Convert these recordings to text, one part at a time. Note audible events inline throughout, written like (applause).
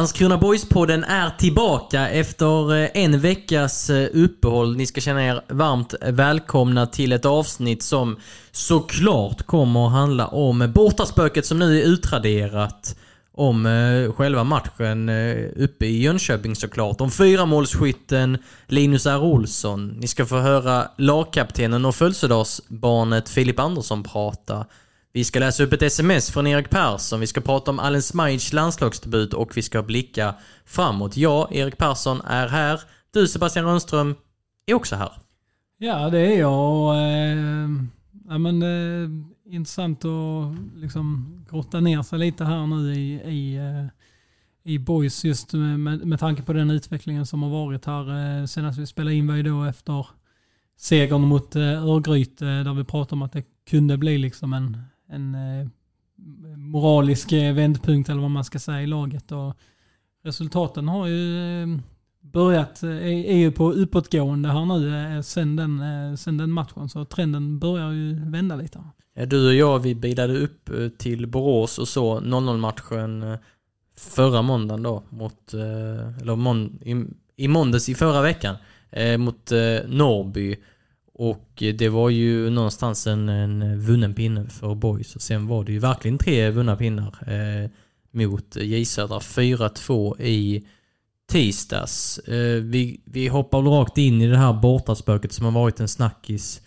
Landskrona Boys-podden är tillbaka efter eh, en veckas eh, uppehåll. Ni ska känna er varmt välkomna till ett avsnitt som såklart kommer att handla om bortaspöket som nu är utraderat. Om eh, själva matchen uppe i Jönköping såklart. Om fyramålsskytten Linus R. Olsson. Ni ska få höra lagkaptenen och födelsedagsbarnet Filip Andersson prata. Vi ska läsa upp ett sms från Erik Persson, vi ska prata om Allen Smajic landslagsdebut och vi ska blicka framåt. Jag, Erik Persson, är här. Du, Sebastian Rönnström, är också här. Ja, det är jag. Och, eh, ja, men, eh, intressant att liksom grotta ner sig lite här nu i, i, eh, i Boys just med, med tanke på den utvecklingen som har varit här. Eh, senast vi spelade in var ju då efter segern mot eh, Örgryte eh, där vi pratade om att det kunde bli liksom en, en eh, moralisk eh, vändpunkt eller vad man ska säga i laget. Och resultaten har ju eh, börjat, är ju på uppåtgående här nu sen den, sen den matchen. Så trenden börjar ju vända lite. Ja, du och jag vi bilade upp till Borås och så 0-0 matchen förra måndagen då mot, eller månd i, i måndags i förra veckan mot Norrby. Och det var ju någonstans en, en vunnen pinne för boys. Och sen var det ju verkligen tre vunna pinnar eh, mot J Södra. 4-2 i tisdags. Eh, vi, vi hoppar rakt in i det här bortaspöket som har varit en snackis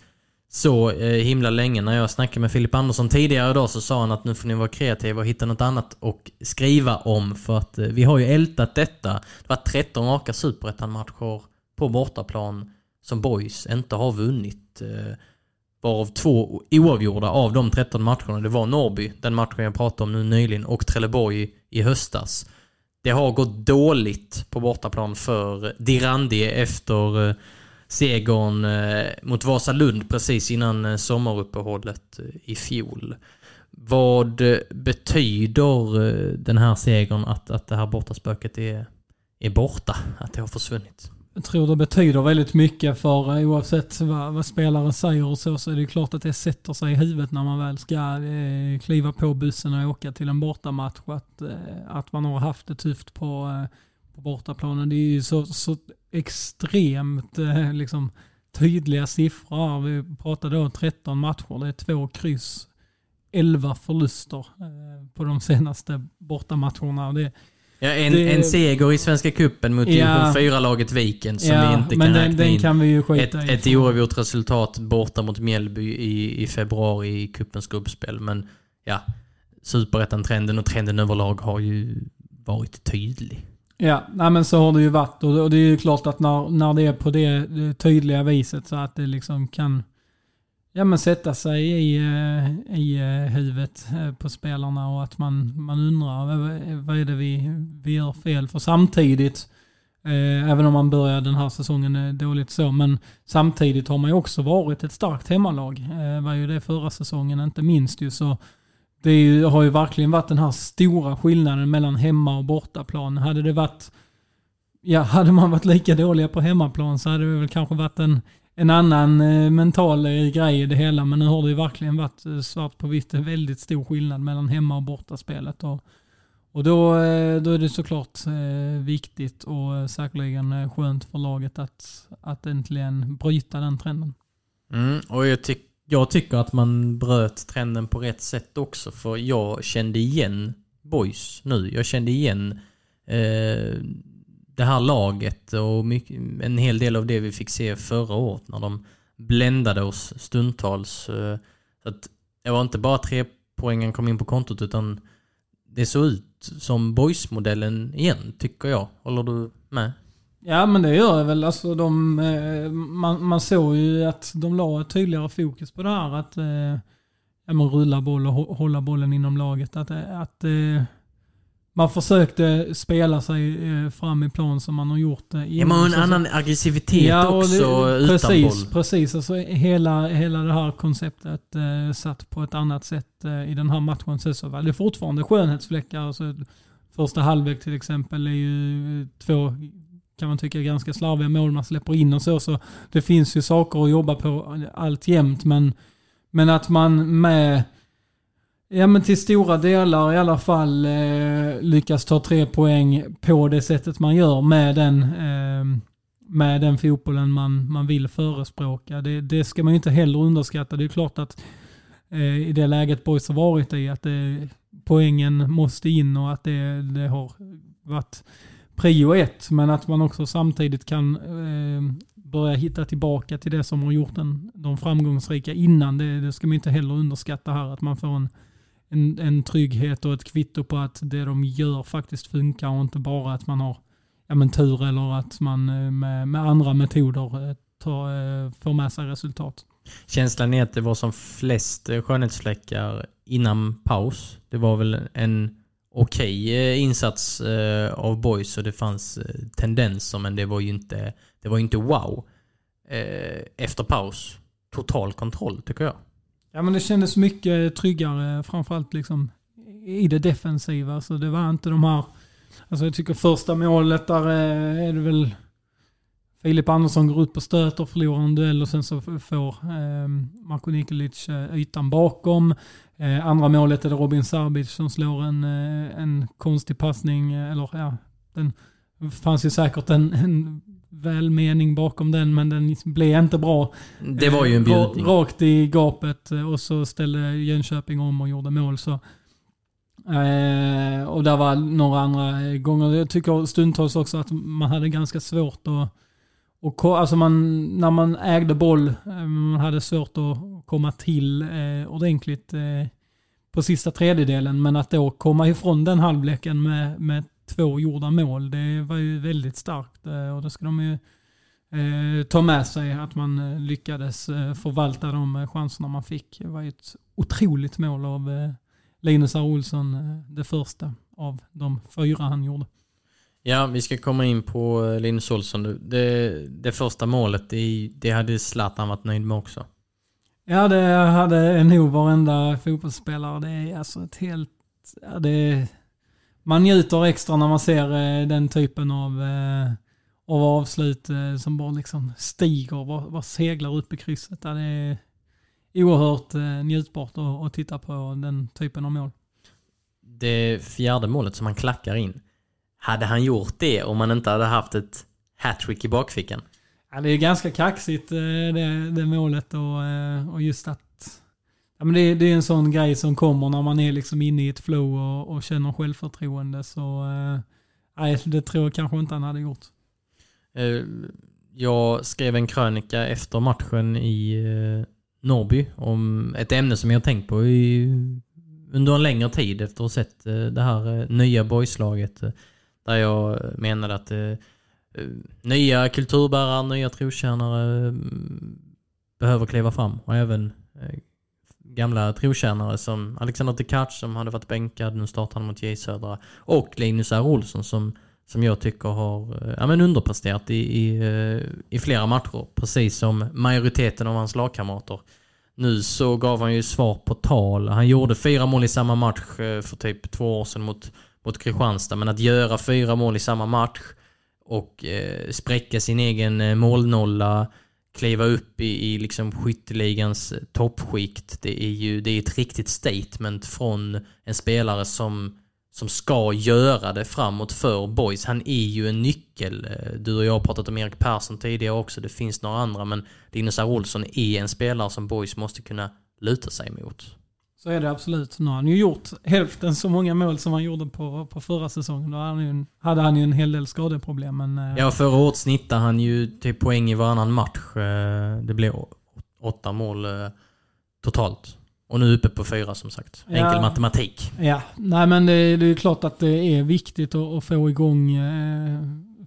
så eh, himla länge. När jag snackade med Filip Andersson tidigare idag så sa han att nu får ni vara kreativa och hitta något annat att skriva om. För att eh, vi har ju ältat detta. Det var 13 raka superettan-matcher på bortaplan som Boys inte har vunnit. Eh, varav två oavgjorda av de 13 matcherna. Det var Norby, den matchen jag pratade om nu nyligen, och Trelleborg i höstas. Det har gått dåligt på bortaplan för Dirandi efter eh, segern eh, mot Vasalund precis innan sommaruppehållet i fjol. Vad betyder den här segern att, att det här bortaspöket är, är borta? Att det har försvunnit? Jag tror det betyder väldigt mycket för eh, oavsett vad, vad spelare säger och så, så är det klart att det sätter sig i huvudet när man väl ska eh, kliva på bussen och åka till en bortamatch. Att, eh, att man har haft det tufft på, eh, på bortaplanen. Det är ju så, så extremt eh, liksom, tydliga siffror. Vi pratade då 13 matcher, det är två kryss, 11 förluster eh, på de senaste bortamatcherna. Det, Ja, en, det, en seger i Svenska Cupen mot ja, fyra laget Viken som ja, vi inte kan räkna den, in. kan vi ju skita ett, i. Ett oavgjort resultat borta mot Mjällby i, i februari i cupens gruppspel. Men ja, superettan-trenden och trenden överlag har ju varit tydlig. Ja, nej men så har det ju varit. Och det är ju klart att när, när det är på det tydliga viset så att det liksom kan ja, men sätta sig i, eh, i eh, huvudet eh, på spelarna och att man, man undrar vad är det vi, vi gör fel. För samtidigt, även om man börjar den här säsongen dåligt så, men samtidigt har man ju också varit ett starkt hemmalag. Det var ju det förra säsongen, inte minst ju. Så det ju, har ju verkligen varit den här stora skillnaden mellan hemma och bortaplan. Hade det varit Ja, hade man varit lika dåliga på hemmaplan så hade det väl kanske varit en, en annan eh, mental eh, grej i det hela. Men nu har det ju verkligen varit eh, svart på vitt en väldigt stor skillnad mellan hemma och bortaspelet. Och, och då, då är det såklart viktigt och säkerligen skönt för laget att, att äntligen bryta den trenden. Mm, och jag, ty jag tycker att man bröt trenden på rätt sätt också. För jag kände igen boys nu. Jag kände igen eh, det här laget och mycket, en hel del av det vi fick se förra året när de bländade oss stundtals. Eh, så att det var inte bara tre poängen kom in på kontot utan det såg ut som boysmodellen igen, tycker jag. Håller du med? Ja men det gör jag väl. Alltså, de, eh, man, man såg ju att de la ett tydligare fokus på det här. Att, eh, ja, rulla boll och hålla bollen inom laget. Att, eh, att eh, man försökte spela sig eh, fram i plan som man har gjort det Ja, man har en annan aggressivitet ja, också det, utan precis, boll. Precis, alltså hela, hela det här konceptet eh, satt på ett annat sätt eh, i den här matchen. Så det är fortfarande skönhetsfläckar. Alltså, första halvlek till exempel är ju eh, två, kan man tycka, ganska slarviga mål man släpper in och så. Så det finns ju saker att jobba på alltjämt, men, men att man med Ja men till stora delar i alla fall eh, lyckas ta tre poäng på det sättet man gör med den, eh, med den fotbollen man, man vill förespråka. Det, det ska man ju inte heller underskatta. Det är klart att eh, i det läget Boys har varit i att det, poängen måste in och att det, det har varit prio ett. Men att man också samtidigt kan eh, börja hitta tillbaka till det som har gjort den, de framgångsrika innan. Det, det ska man inte heller underskatta här. Att man får en en, en trygghet och ett kvitto på att det de gör faktiskt funkar och inte bara att man har ja, men tur eller att man eh, med, med andra metoder eh, tar, eh, får med sig resultat. Känslan är att det var som flest skönhetsfläckar innan paus. Det var väl en okej okay insats av boys och det fanns tendenser men det var ju inte, det var inte wow. Efter paus, total kontroll tycker jag. Ja men det kändes mycket tryggare framförallt liksom i det defensiva. Så det var inte de här... Alltså jag tycker första målet där eh, är det väl Filip Andersson går ut på stöt och förlorar en duell och sen så får eh, Marko Nikolic eh, ytan bakom. Eh, andra målet är det Robin Sarbic som slår en, eh, en konstig passning. Eller ja, den fanns ju säkert en, en välmening bakom den, men den blev inte bra. Det var ju en eh, bjudning. Rakt i gapet eh, och så ställde Jönköping om och gjorde mål. Så. Eh, och där var några andra gånger. Jag tycker stundtals också att man hade ganska svårt att och alltså man, när man ägde boll, man hade svårt att komma till eh, ordentligt eh, på sista tredjedelen. Men att då komma ifrån den halvleken med, med två gjorda mål. Det var ju väldigt starkt eh, och det ska de ju eh, ta med sig att man eh, lyckades förvalta de chanserna man fick. Det var ju ett otroligt mål av Linus R. Olsson, det första av de fyra han gjorde. Ja, vi ska komma in på Linus Olsson. Det, det första målet, det, det hade Zlatan varit nöjd med också. Ja, det hade nog varenda fotbollsspelare. Det är alltså ett helt... Ja, det, man njuter extra när man ser eh, den typen av, eh, av avslut eh, som bara liksom stiger, bara, bara seglar upp i krysset. Det är oerhört njutbart att, att titta på den typen av mål. Det fjärde målet som han klackar in, hade han gjort det om han inte hade haft ett hattrick i bakfickan? Ja, det är ganska kaxigt det, det målet och, och just att Ja, men det, det, är en sån grej som kommer när man är liksom inne i ett flow och, och känner självförtroende. Så eh, nej, det tror jag kanske inte han hade gjort. Eh, jag skrev en krönika efter matchen i Norby Norrby om ett ämne som jag tänkt på i, under en längre tid efter att ha sett eh, det här nya boyslaget. Där jag menade att nya kulturbärare, nya trotjänare mm, behöver kliva fram och även gamla trotjänare som Alexander Tkach som hade varit bänkad, nu startar han mot J Södra. Och Linus R. Olsson som, som jag tycker har eh, ja, men underpresterat i, i, eh, i flera matcher. Precis som majoriteten av hans lagkamrater. Nu så gav han ju svar på tal. Han gjorde fyra mål i samma match eh, för typ två år sedan mot, mot Kristianstad. Men att göra fyra mål i samma match och eh, spräcka sin egen målnolla kliva upp i, i liksom skytteligans toppskikt. Det är ju det är ett riktigt statement från en spelare som, som ska göra det framåt för boys. Han är ju en nyckel. Du och jag har pratat om Erik Persson tidigare också. Det finns några andra men Linus R. Olsson är en spelare som boys måste kunna luta sig mot. Så är det absolut. Nu har han ju gjort hälften så många mål som han gjorde på, på förra säsongen. Då hade han, ju, hade han ju en hel del skadeproblem. Men, eh, ja, förra året snittade han ju typ poäng i varannan match. Eh, det blev åtta mål eh, totalt. Och nu uppe på fyra som sagt. Enkel ja, matematik. Ja, nej men det, det är klart att det är viktigt att, att få, igång,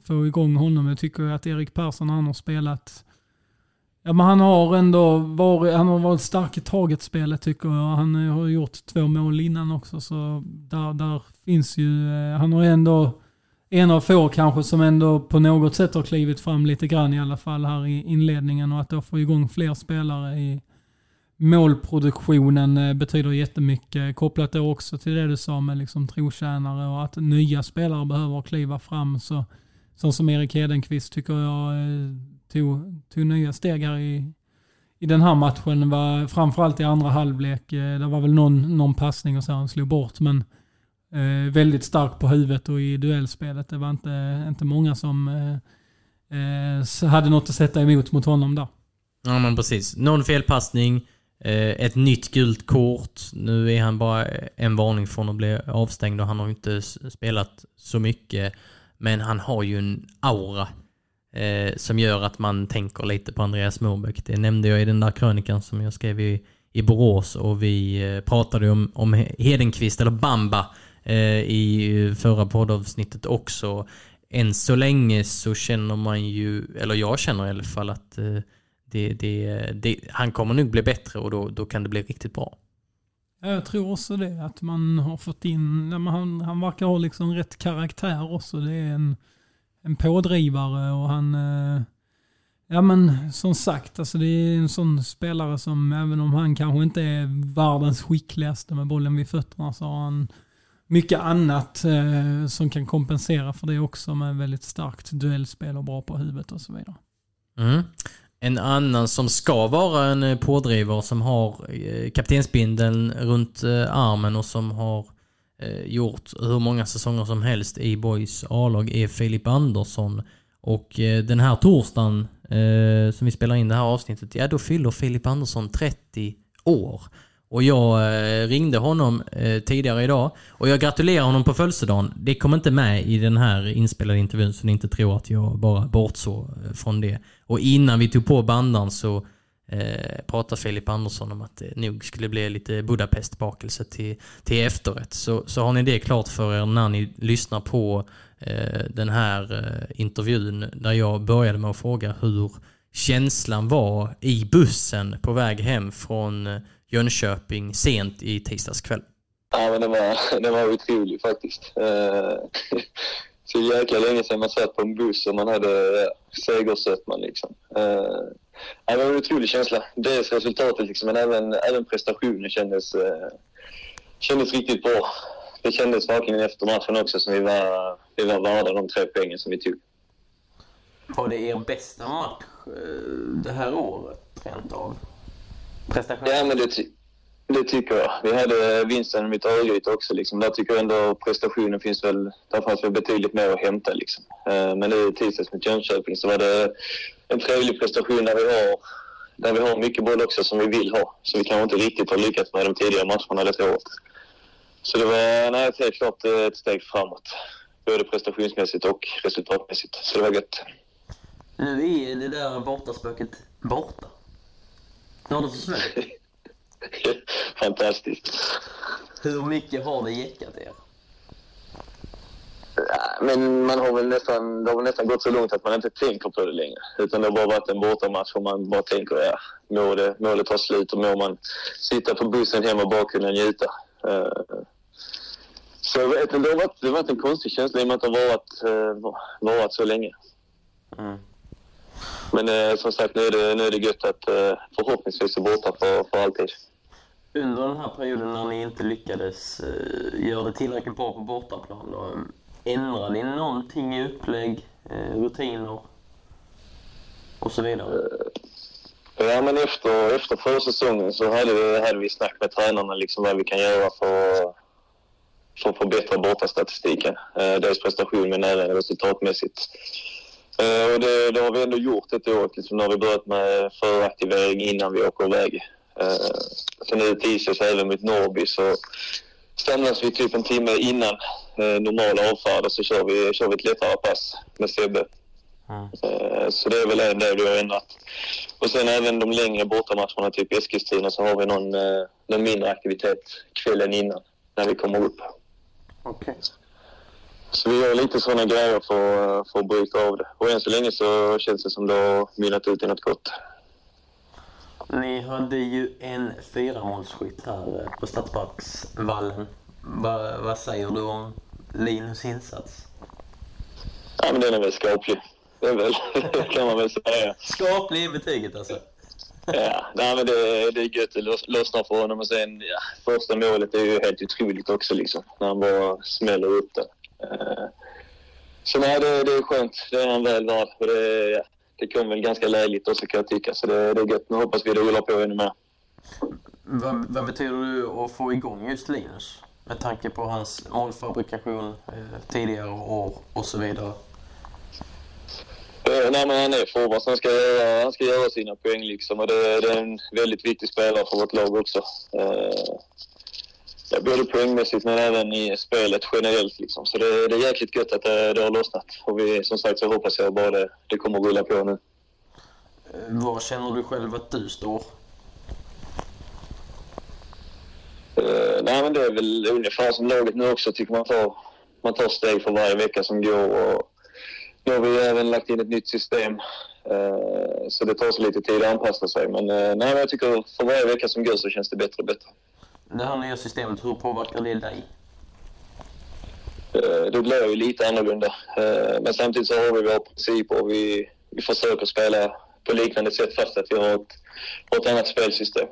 få igång honom. Jag tycker att Erik Persson, han har spelat Ja, men han har ändå varit, han har varit stark i taget-spelet tycker jag. Han har gjort två mål innan också, så där, där finns ju... Eh, han har ändå en av få kanske som ändå på något sätt har klivit fram lite grann i alla fall här i inledningen och att då få igång fler spelare i målproduktionen eh, betyder jättemycket. Kopplat då också till det du sa med liksom trotjänare och att nya spelare behöver kliva fram. Så, så som Erik Hedenqvist tycker jag eh, tog, tog nya steg här i, i den här matchen. Var, framförallt i andra halvlek. Eh, det var väl någon, någon passning och så han slog bort. Men eh, väldigt stark på huvudet och i duellspelet. Det var inte, inte många som eh, eh hade något att sätta emot mot honom där. Ja men precis. Någon felpassning. Eh, ett nytt gult kort. Nu är han bara en varning från att bli avstängd och han har inte spelat så mycket. Men han har ju en aura eh, som gör att man tänker lite på Andreas Morbäck. Det nämnde jag i den där krönikan som jag skrev i, i Borås och vi eh, pratade om, om Hedenqvist, eller Bamba, eh, i förra poddavsnittet också. Än så länge så känner man ju, eller jag känner i alla fall att eh, det, det, det, han kommer nog bli bättre och då, då kan det bli riktigt bra. Jag tror också det, att man har fått in, han, han verkar ha liksom rätt karaktär också. Det är en, en pådrivare och han... Eh, ja men som sagt, alltså det är en sån spelare som även om han kanske inte är världens skickligaste med bollen vid fötterna så har han mycket annat eh, som kan kompensera för det också med väldigt starkt duellspel och bra på huvudet och så vidare. Mm. En annan som ska vara en eh, pådrivare som har eh, kaptensbindeln runt eh, armen och som har eh, Eh, gjort hur många säsonger som helst i Boys A-lag är Filip Andersson. Och eh, den här torsdagen eh, som vi spelar in det här avsnittet, ja då fyller Filip Andersson 30 år. Och jag eh, ringde honom eh, tidigare idag och jag gratulerar honom på födelsedagen. Det kom inte med i den här inspelade intervjun så ni inte tror att jag bara bortsåg eh, från det. Och innan vi tog på bandan så eh, pratar Filip Andersson om att det nog skulle bli lite Budapest-bakelse till, till efterrätt. Så, så har ni det klart för er när ni lyssnar på eh, den här eh, intervjun där jag började med att fråga hur känslan var i bussen på väg hem från eh, Jönköping sent i tisdags kväll. Ja, men det var, (laughs) det var otroligt faktiskt. Eh, (laughs) Så jäkla länge sedan man satt på en buss och man hade eh, segersötman liksom. Eh, det var en otrolig känsla. Dels resultatet liksom, men även, även prestationen kändes, eh, kändes riktigt bra. Det kändes verkligen efter matchen också som vi var, vi var värda de tre poängen som vi tog. Var det er bästa match eh, det här året rent av? Prestation? Ja, men det, det tycker jag. Vi hade vinsten mot Örgryte också. Liksom. Där tycker jag ändå prestationen finns väl... Där fanns väl betydligt mer att hämta. Liksom. Eh, men nu i tisdags mot Jönköping så var det en trevlig prestation där vi har, där vi har mycket boll också som vi vill ha. Så vi kanske inte riktigt har lyckats med de tidigare matcherna detta året. Så det var nej, helt klart ett steg framåt. Både prestationsmässigt och resultatmässigt. Så det var gött. Nu är det där bortaspöket borta. Nu har det försvunnit. (laughs) (laughs) Fantastiskt. Hur mycket har det jäckat er? Men man har väl nästan, det har väl nästan gått så långt att man inte tänker på det längre. Utan det har bara varit en bortamatch och man bara tänker, ja, målet, målet tar slut och må man sitta på bussen hem och bara kunna njuta. Uh, så jag vet, det, har varit, det har varit en konstig känsla i och med att det har varit, uh, varit så länge. Mm. Men uh, som sagt, nu är det, nu är det gött att uh, förhoppningsvis är borta för, för alltid. Under den här perioden när ni inte lyckades uh, göra det tillräckligt bra på bortaplan, då, Ändrar ni någonting i upplägg, eh, rutiner och så vidare? Ja, men efter, efter förra säsongen så hade vi, hade vi snack med tränarna liksom vad vi kan göra för, för att förbättra bortastatistiken. Eh, dels prestation men även resultatmässigt. Eh, och det, det har vi ändå gjort ett år. Liksom, nu har vi börjat med föraktivering innan vi åker iväg. Eh, så nu tisdags även mot Norrby så samlas vi typ en timme innan eh, normala avfärder så kör vi, kör vi ett lättare pass med Sebbe. Mm. Eh, så det är väl en del vi har ändrat. Och sen även de längre bortamatcherna, typ Eskilstuna, så har vi någon, eh, någon mindre aktivitet kvällen innan när vi kommer upp. Okay. Så vi gör lite sådana grejer för, för att bryta av det. Och än så länge så känns det som det har mynnat ut i något gott. Ni hade ju en fyramålsskytt här på Stadsparksvallen. Va, vad säger du om Linus insats? Ja, men den är väl skaplig. Det är väl, (laughs) kan man väl säga. Skaplig i betyget alltså. Ja, nej, men det, det är gött. Det lossnar för honom. Och sen, ja, första målet är ju helt otroligt också, liksom, när han bara smäller upp det. Uh, så nej, det, det är skönt. Det är han väl värd. Det, ja, det kom väl ganska lägligt också kan jag tycka. Så det, det är gött. Nu hoppas vi det rullar på ännu mer. Vad, vad betyder det att få igång just Linus? Med tanke på hans målfabrikation eh, tidigare år och så vidare. Eh, nej, men han är forward, han ska, göra, han ska göra sina poäng liksom. Och det, det är en väldigt viktig spelare för vårt lag också. Eh, ja, både poängmässigt men även i spelet generellt. Liksom. Så det, det är jäkligt gött att det, det har lossnat. Och vi, som sagt så hoppas jag bara det, det kommer att rulla på nu. Eh, var känner du själv att du står? Uh, nej, men det är väl ungefär som laget nu också. tycker man tar, man tar steg för varje vecka som går. Och nu har vi även lagt in ett nytt system. Uh, så det tar så lite tid att anpassa sig. Men, uh, nej, jag tycker för varje vecka som går så känns det bättre och bättre. Det här nya systemet, hur påverkar det dig? Det blir ju lite annorlunda. Men samtidigt så har vi våra principer och vi, vi försöker spela på liknande sätt fast att vi har ett, ett annat spelsystem.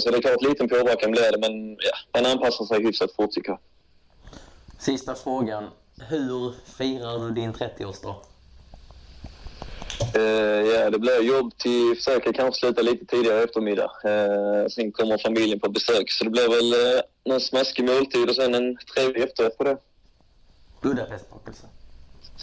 Så det är klart liten påverkan blir det men ja, man anpassar sig hyfsat fort tycker jag. Sista frågan. Hur firar du din 30-årsdag? Uh, ja, det blir jobb till, försöker kanske sluta lite tidigare eftermiddag. Uh, sen kommer familjen på besök så det blir väl uh, en smaskig måltid och sen en trevlig efterrätt på det. Budapestbakelse?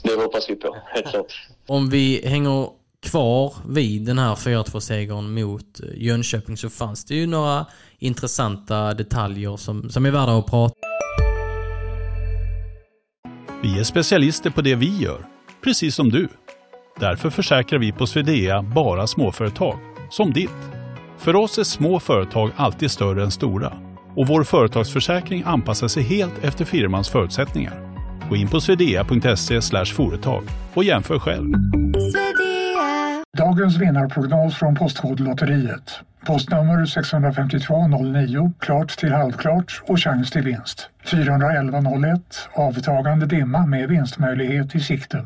Det hoppas vi på, helt klart. (laughs) Om vi hänger kvar vid den här 4-2-segern mot Jönköping så fanns det ju några intressanta detaljer som, som är värda att prata Vi är specialister på det vi gör, precis som du. Därför försäkrar vi på Swedea bara småföretag, som ditt. För oss är små företag alltid större än stora och vår företagsförsäkring anpassar sig helt efter firmans förutsättningar. Gå in på swedea.se företag och jämför själv. Dagens vinnarprognos från Postkodlotteriet. Postnummer 65209, klart till halvklart och chans till vinst. 41101, avtagande dimma med vinstmöjlighet i sikte.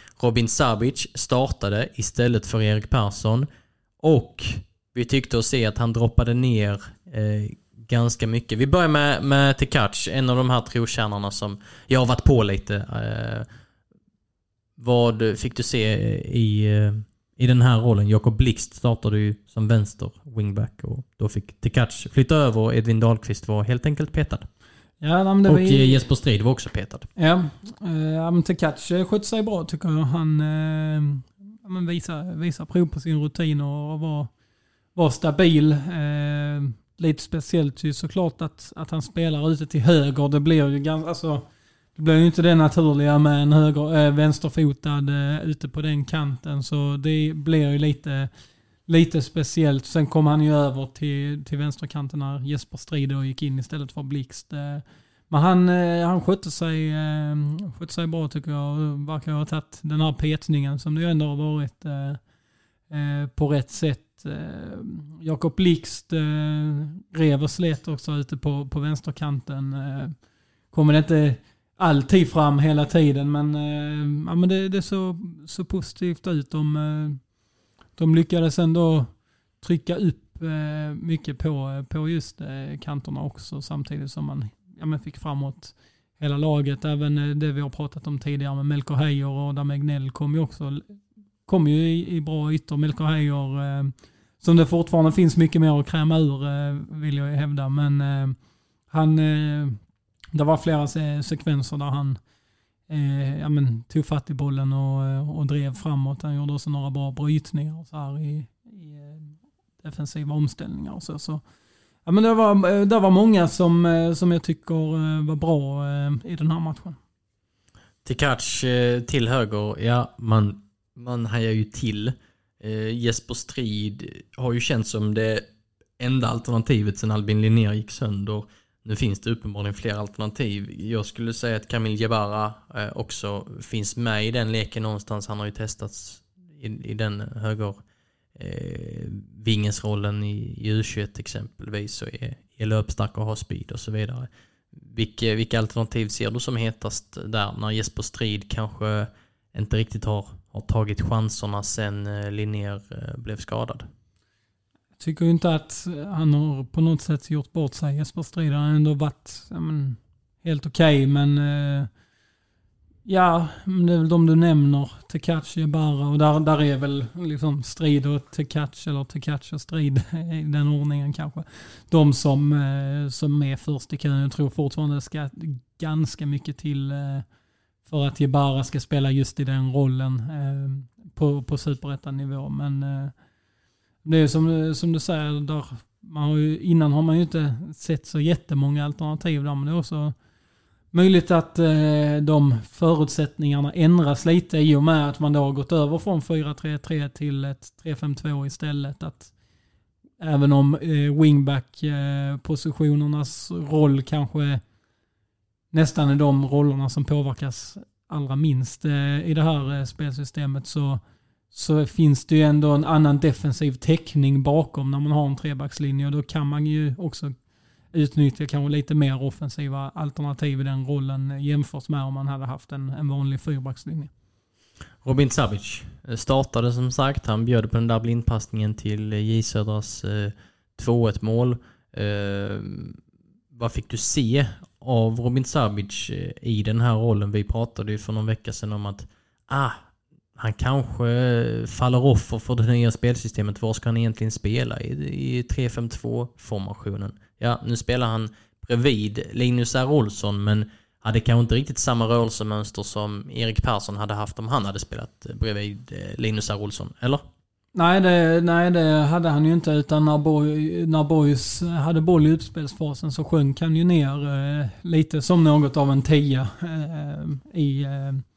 Robin Sabic startade istället för Erik Persson och vi tyckte att se att han droppade ner eh, ganska mycket. Vi börjar med, med Tekac, en av de här trotjänarna som jag har varit på lite. Eh, vad fick du se i, eh, i den här rollen? Jakob Blixt startade ju som vänster wingback och då fick Tekac flytta över och Edvin Dahlqvist var helt enkelt petad. Ja, det och ju... Jesper Strid var också petad. Ja, äh, men Tekac skötte sig bra tycker jag. Han men visar, visar prov på sin rutin och var, var stabil. Äh, lite speciellt ju såklart att, att han spelar ute till höger. Det blir ju ganska, alltså, det blir ju inte det naturliga med en höger, äh, vänsterfotad äh, ute på den kanten. Så det blir ju lite, lite speciellt. Sen kom han ju över till, till vänsterkanten när Jesper Strid och gick in istället för Blixt. Eh, men han, eh, han skötte sig, eh, skötte sig bra tycker jag. Verkar ha tagit den här petningen som det ju ändå har varit på rätt sätt. Jakob Blixt rev och slet också ute på, på vänsterkanten. Kommer det inte alltid fram hela tiden. Men, ja, men det, det såg så positivt ut. De, de lyckades ändå trycka upp eh, mycket på, eh, på just eh, kanterna också samtidigt som man ja, men fick framåt hela laget. Även eh, det vi har pratat om tidigare med Melker Heier och Adam Egnell kom ju också kom ju i, i bra ytor. Melker Heier som det fortfarande finns mycket mer att kräma ur vill jag hävda. Men han det var flera sekvenser där han eh, ja, men, tog fatt i bollen och, eh, och drev framåt. Han gjorde också några bra brytningar så här i, i eh, defensiva omställningar och så. så Ja, men det, var, eh, det var många som, som jag tycker var bra i den här matchen. Tikac catch till höger, ja man, man hajar ju till. Eh, Jesper Strid har ju känts som det enda alternativet sen Albin Linnér gick sönder. Nu finns det uppenbarligen fler alternativ. Jag skulle säga att Kamil Jebara eh, också finns med i den leken någonstans. Han har ju testats i, i den höger eh, vingesrollen i, i U21 exempelvis och är, är löpstark och har speed och så vidare. Vilka, vilka alternativ ser du som hetast där när Jesper Strid kanske inte riktigt har, har tagit chanserna sen eh, Linnér eh, blev skadad? Tycker ju inte att han har på något sätt gjort bort sig. Jesper Strid har ändå varit ja, men, helt okej, okay, men eh, ja, det är väl de du nämner. Tekachi, Barra och där, där är väl liksom Strid och Tekachi, eller Tekachi och Strid (laughs) i den ordningen kanske. De som, eh, som är först i kön. Jag tror fortfarande det ska ganska mycket till eh, för att Jebara ska spela just i den rollen eh, på, på superettanivå. Men eh, det är som, som du säger, där man har ju, innan har man ju inte sett så jättemånga alternativ där, men det är också möjligt att eh, de förutsättningarna ändras lite i och med att man då har gått över från 4-3-3 till ett 3-5-2 istället. Att även om eh, wingback-positionernas eh, roll kanske nästan är de rollerna som påverkas allra minst eh, i det här eh, spelsystemet så så finns det ju ändå en annan defensiv täckning bakom när man har en trebackslinje och då kan man ju också utnyttja kanske lite mer offensiva alternativ i den rollen jämfört med om man hade haft en, en vanlig fyrbackslinje. Robin Savic eh, startade som sagt. Han bjöd på den där blindpassningen till eh, J Södras eh, 2-1 mål. Vad fick du se av Robin Savic i den här rollen? Vi pratade ju för någon vecka sedan om att ah, han kanske faller offer för det nya spelsystemet. Var ska han egentligen spela? I, i 3-5-2 formationen. Ja, nu spelar han bredvid Linus R. Olsson men hade kanske inte riktigt samma rörelsemönster som Erik Persson hade haft om han hade spelat bredvid eh, Linus R. Olsson, eller? Nej det, nej, det hade han ju inte. Utan när, Boy, när Boys hade boll i utspelsfasen så sjönk han ju ner eh, lite som något av en tia eh, eh i, eh,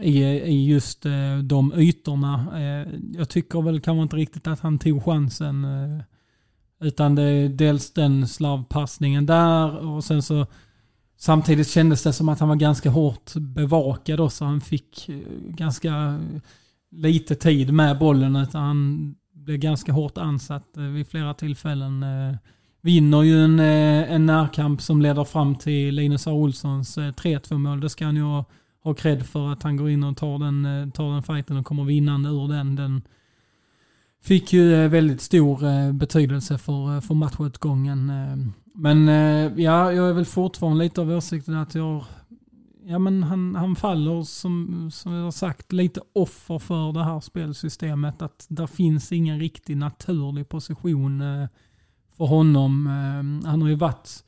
i, i just eh, de ytorna. Eh, jag tycker väl kanske inte riktigt att han tog chansen. Eh, utan det är dels den slavpassningen där och sen så samtidigt kändes det som att han var ganska hårt bevakad också. Han fick eh, ganska lite tid med bollen utan han blev ganska hårt ansatt eh, vid flera tillfällen. Eh, vinner ju en, en närkamp som leder fram till Linus A. Olssons 3-2 mål. Det ska han ju ha ha cred för att han går in och tar den, eh, tar den fighten och kommer vinnande ur den. Den fick ju eh, väldigt stor eh, betydelse för, för matchutgången. Men ja, jag är väl fortfarande lite av åsikten att jag Ja men han, han faller som, som jag har sagt lite offer för det här spelsystemet. Att där finns ingen riktig naturlig position för honom. Han har ju varit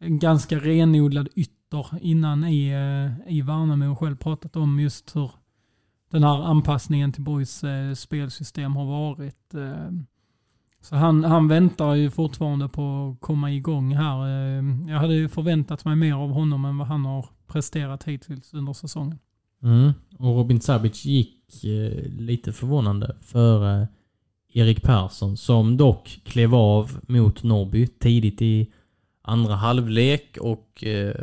en ganska renodlad ytter minuter innan i, eh, i Värnamo och själv pratat om just hur den här anpassningen till Boys eh, spelsystem har varit. Eh. Så han, han väntar ju fortfarande på att komma igång här. Jag hade ju förväntat mig mer av honom än vad han har presterat hittills under säsongen. Mm. Och Robin Sabic gick eh, lite förvånande för eh, Erik Persson som dock klev av mot Norrby tidigt i andra halvlek och eh,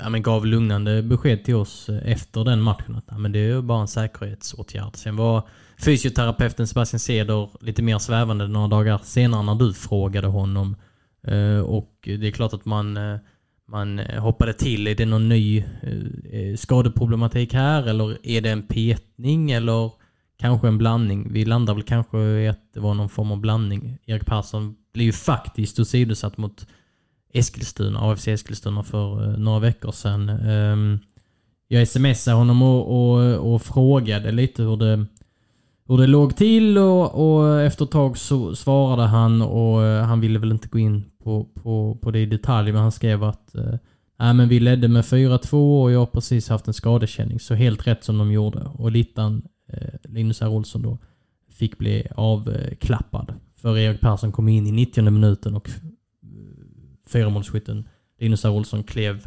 ja, men gav lugnande besked till oss eh, efter den matchen att ja, men det är bara en säkerhetsåtgärd. Sen var fysioterapeuten Sebastian Ceder lite mer svävande några dagar senare när du frågade honom. Eh, och det är klart att man, eh, man hoppade till. Är det någon ny eh, eh, skadeproblematik här eller är det en petning eller kanske en blandning? Vi landar väl kanske i att det var någon form av blandning. Erik Persson blir ju faktiskt åsidosatt mot Eskilstuna, AFC Eskilstuna för eh, några veckor sedan. Ehm, jag smsade honom och, och, och, frågade lite hur det, hur det låg till och, och efter ett tag så svarade han och eh, han ville väl inte gå in på, på, på det i detalj men han skrev att äh, men vi ledde med 4-2 och jag har precis haft en skadekänning. Så helt rätt som de gjorde. Och Littan, eh, Linus R. Olsson då, fick bli avklappad För Erik Persson kom in i 90 minuten och fyramålsskytten Linus R. Olsson klev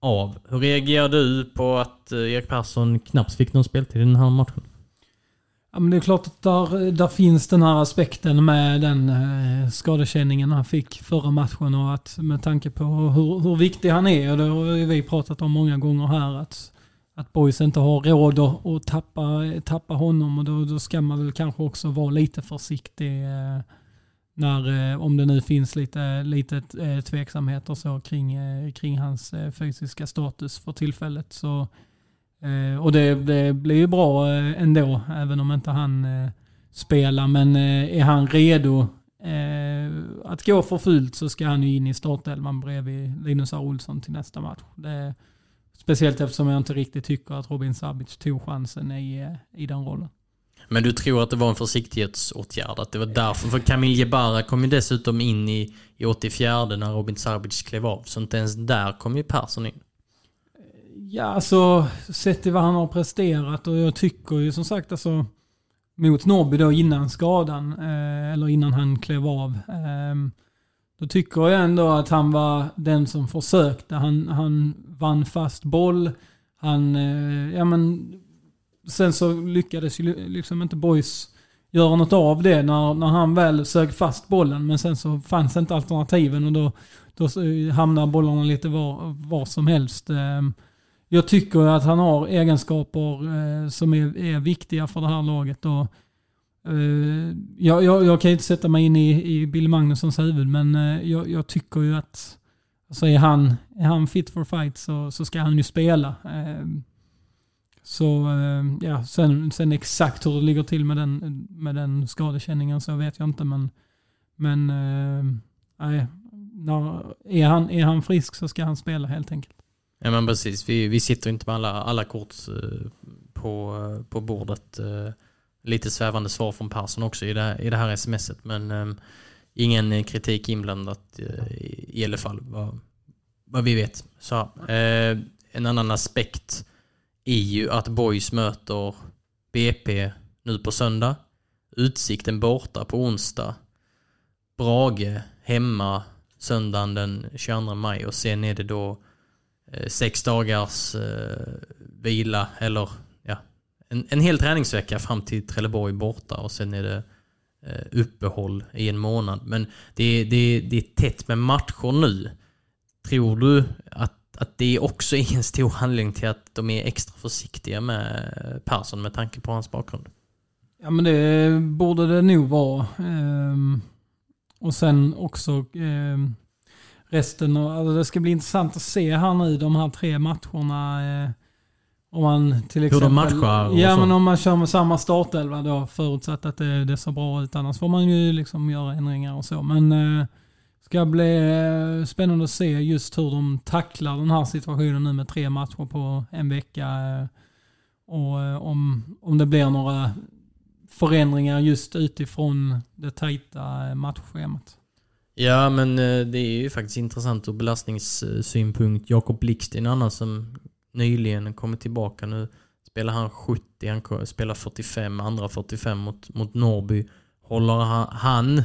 av. Hur reagerar du på att eh, Erik Persson knappt fick någon speltid i den här matchen? Ja, men det är klart att där, där finns den här aspekten med den eh, skadekänningen han fick förra matchen och att med tanke på hur, hur viktig han är, och det har vi pratat om många gånger här, att, att Boys inte har råd att, att tappa, tappa honom och då, då ska man väl kanske också vara lite försiktig eh, när, eh, om det nu finns lite, lite eh, tveksamheter så kring, eh, kring hans fysiska status för tillfället. Så, och det, det blir ju bra ändå, även om inte han spelar. Men är han redo att gå för fullt så ska han ju in i startelvan bredvid Linus R. Olsson till nästa match. Det, speciellt eftersom jag inte riktigt tycker att Robin Sabic tog chansen i, i den rollen. Men du tror att det var en försiktighetsåtgärd? Att det var därför? För Kamil Jebara kom ju dessutom in i, i 84 när Robin Sarbic klev av. Så inte ens där kom ju Persson in. Ja, alltså sett till vad han har presterat och jag tycker ju som sagt alltså mot Norrby då innan skadan, eh, eller innan han klev av. Eh, då tycker jag ändå att han var den som försökte. Han, han vann fast boll. Han, eh, ja men sen så lyckades ju liksom inte Boys göra något av det när, när han väl sög fast bollen. Men sen så fanns inte alternativen och då, då hamnar bollarna lite var, var som helst. Ehm, jag tycker att han har egenskaper eh, som är, är viktiga för det här laget. Och, eh, jag, jag, jag kan inte sätta mig in i, i Bill Magnussons huvud, men eh, jag, jag tycker ju att alltså är, han, är han fit for fight så, så ska han ju spela. Ehm, så eh, ja, sen, sen exakt hur det ligger till med den, med den skadekänningen så vet jag inte. Men, men eh, nej, när, är, han, är han frisk så ska han spela helt enkelt. Ja men precis, vi, vi sitter inte med alla, alla kort eh, på, på bordet. Lite svävande svar från Persson också i det, i det här smset. Men ingen kritik inblandat i, i alla fall, vad, vad vi vet. Så, en annan aspekt är ju att Boys möter BP nu på söndag. Utsikten borta på onsdag. Brage hemma söndagen den 22 maj och sen är det då eh, sex dagars eh, vila eller ja, en, en hel träningsvecka fram till Trelleborg borta och sen är det eh, uppehåll i en månad. Men det, det, det är tätt med matcher nu. Tror du att att det också är (laughs) en stor anledning till att de är extra försiktiga med Persson med tanke på hans bakgrund. Ja men det borde det nog vara. Ehm, och sen också ehm, resten. Alltså det ska bli intressant att se här nu de här tre matcherna. Eh, om man till exempel... Hur de matchar Ja men om man kör med samma startelva då förutsatt att det, det ser bra ut. Annars får man ju liksom göra ändringar och så. Men eh, ska bli eh, spännande att se just hur de tacklar den här situationen nu med tre matcher på en vecka. Eh, och eh, om, om det blir några förändringar just utifrån det tajta matchschemat. Ja, men det är ju faktiskt intressant ur belastningssynpunkt. Jakob Blixt är en annan som nyligen kommit tillbaka. Nu spelar han 70, han spelar 45, andra 45 mot, mot Norby. Håller han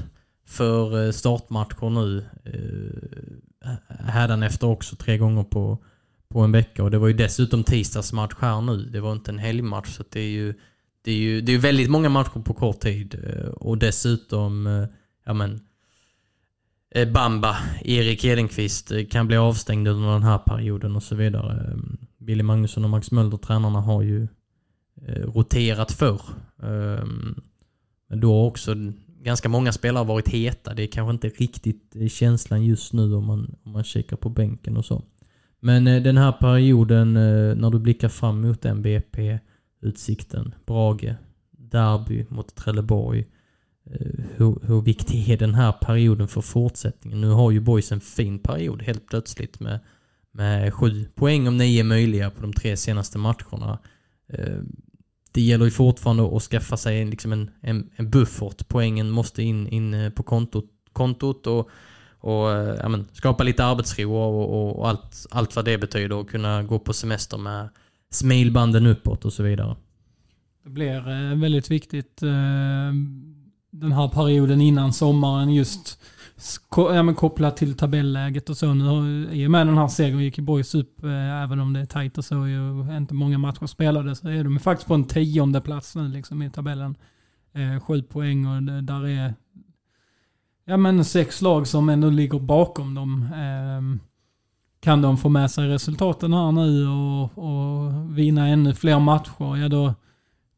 för eh, startmatcher nu. Eh, efter också tre gånger på, på en vecka. Och det var ju dessutom tisdagsmatch här nu. Det var inte en helgmatch. Så det är ju det är ju det är väldigt många matcher på kort tid. Eh, och dessutom, eh, ja men, Bamba, Erik Edenqvist kan bli avstängd under den här perioden och så vidare. Billy Magnusson och Max Mölder, tränarna, har ju roterat förr. Men då också ganska många spelare har varit heta. Det är kanske inte riktigt eh, känslan just nu om man, om man kikar på bänken och så. Men eh, den här perioden eh, när du blickar fram mot BP, Utsikten, Brage, Derby mot Trelleborg. Hur, hur viktig är den här perioden för fortsättningen? Nu har ju Boys en fin period helt plötsligt med, med sju poäng om nio möjliga på de tre senaste matcherna det gäller ju fortfarande att skaffa sig liksom en, en, en buffert. Poängen måste in, in eh, på kontot, kontot och, och eh, ja, men, skapa lite arbetsro och, och, och, allt, allt vad det betyder och kunna gå på semester med smilbanden uppåt och så vidare. Det blir eh, väldigt viktigt den här perioden innan sommaren just ja, men kopplat till tabelläget och så. Nu har, I och med den här segern gick ju Boys upp, eh, även om det är tajt och så, och inte många matcher spelade, så är de faktiskt på en tionde plats nu liksom, i tabellen. Eh, sju poäng och det, där är ja, men sex lag som ändå ligger bakom dem. Eh, kan de få med sig resultaten här nu och, och vinna ännu fler matcher, ja då,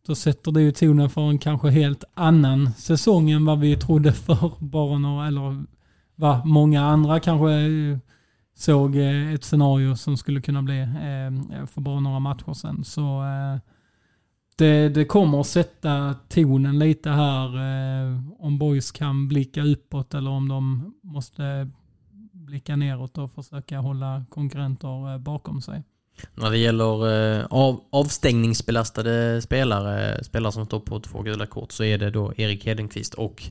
då sätter det ju tonen för en kanske helt annan säsong än vad vi trodde för bara några, eller vad många andra kanske eh, såg eh, ett scenario som skulle kunna bli eh, för bara några matcher sedan. Så det, det kommer att sätta tonen lite här om boys kan blicka uppåt eller om de måste blicka neråt och försöka hålla konkurrenter bakom sig. När det gäller eh, av, avstängningsbelastade spelare, spelare som står på två gula kort, så är det då Erik Hedenqvist och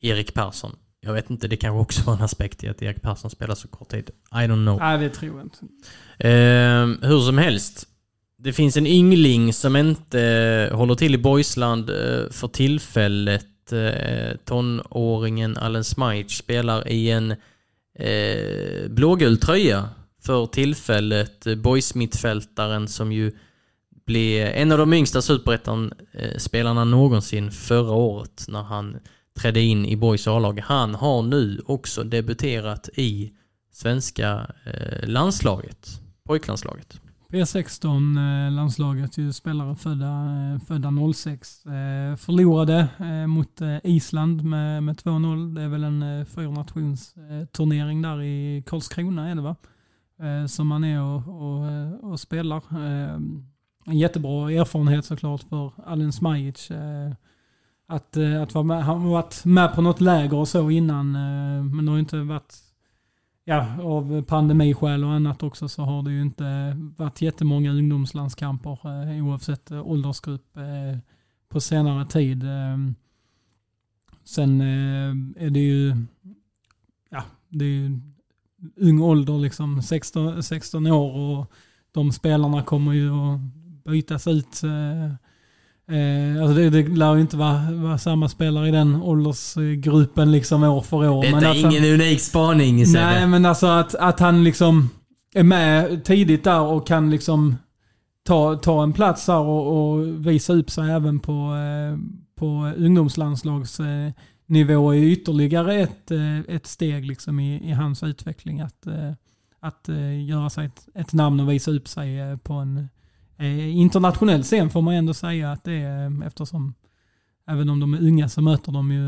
Erik Persson. Jag vet inte, det kanske också var en aspekt i att Erik Persson spelar så kort tid. I don't know. Nej, det tror jag inte. Eh, hur som helst. Det finns en yngling som inte eh, håller till i Boysland eh, för tillfället. Tonåringen Allen Smite spelar i en eh, blågul tröja för tillfället. Eh, Boys-mittfältaren som ju blev en av de yngsta superettan-spelarna någonsin förra året när han trädde in i Boys A-lag. Han har nu också debuterat i svenska eh, landslaget, pojklandslaget. P16-landslaget, eh, ju spelare födda, födda 06. Förlorade mot Island med, med 2-0. Det är väl en fyrnationsturnering där i Karlskrona är det va? Eh, som man är och, och, eh, och spelar. Eh, en jättebra erfarenhet såklart för Alen Smajic. Att, att vara med, han har varit med på något läger och så innan, men det har inte varit ja, av pandemiskäl och annat också så har det ju inte varit jättemånga ungdomslandskamper oavsett åldersgrupp på senare tid. Sen är det ju, ja, det är ju ung ålder liksom, 16, 16 år och de spelarna kommer ju att bytas ut. Eh, Eh, alltså det, det lär ju inte vara, vara samma spelare i den åldersgruppen liksom år för år. Detta men är han- ingen unik spaning. Nej, men alltså att, att han liksom är med tidigt där och kan liksom ta, ta en plats där och, och visa upp sig även på, eh, på ungdomslandslagsnivå nivå är ytterligare ett, eh, ett steg liksom i, i hans utveckling. Att, eh, att eh, göra sig ett, ett namn och visa upp sig på en internationell scen får man ändå säga att det är eftersom även om de är unga så möter de ju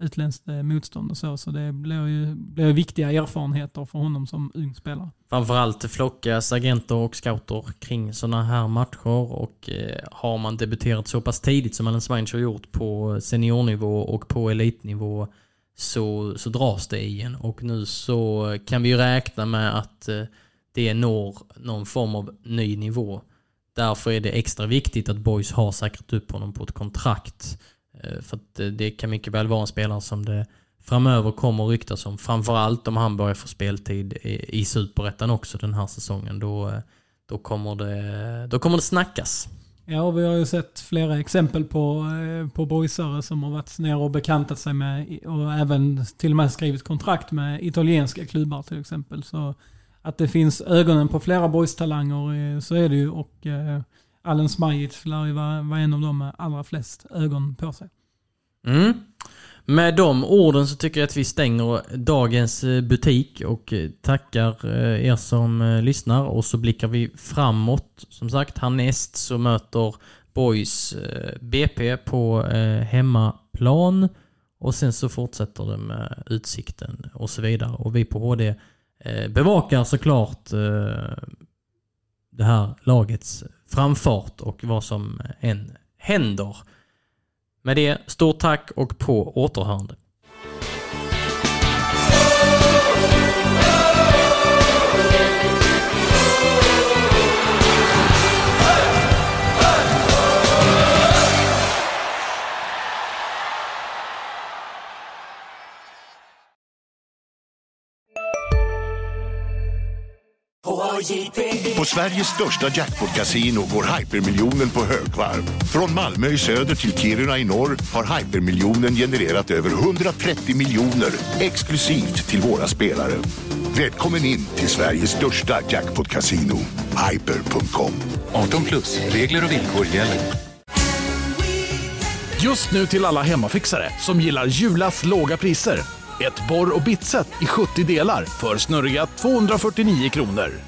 utländskt eh, motstånd och så. Så det blir ju blir viktiga erfarenheter för honom som ung spelare. Framförallt flockas agenter och scouter kring sådana här matcher och eh, har man debuterat så pass tidigt som Alan Schweinz har gjort på seniornivå och på elitnivå så, så dras det i en och nu så kan vi ju räkna med att eh, det når någon form av ny nivå. Därför är det extra viktigt att Boys har säkrat upp honom på ett kontrakt. Eh, för att eh, det- kan mycket väl vara en spelare som det framöver kommer att ryktas om. Framförallt om han börjar få speltid i, Superettan också den här säsongen. Då, eh, då, kommer det, då kommer det snackas. Ja, och vi har ju sett flera exempel på, på boysare som har varit nere och bekantat sig med och även till och med skrivit kontrakt med italienska klubbar till exempel. Så att det finns ögonen på flera boys-talanger så är det ju och eh, Allen Smajic lär ju vara, vara en av dem med allra flest ögon på sig. Mm. Med de orden så tycker jag att vi stänger dagens eh, butik och eh, tackar eh, er som lyssnar och så blickar vi framåt. Som sagt, härnäst så möter Boys BP på hemmaplan och sen så fortsätter det med Utsikten och så vidare. Och vi på HD bevakar såklart det här lagets framfart och vad som än händer. Med det, stort tack och på återhörande. På Sveriges största jackpot-kasino går hypermiljonen på högvarv. Från Malmö i söder till Kiruna i norr har hypermiljonen genererat över 130 miljoner exklusivt till våra spelare. Välkommen in till Sveriges största jackpot-kasino, hyper.com. 18 plus, regler och villkor gäller. Just nu till alla hemmafixare som gillar Julas låga priser. Ett borr och bitset i 70 delar för snurriga 249 kronor.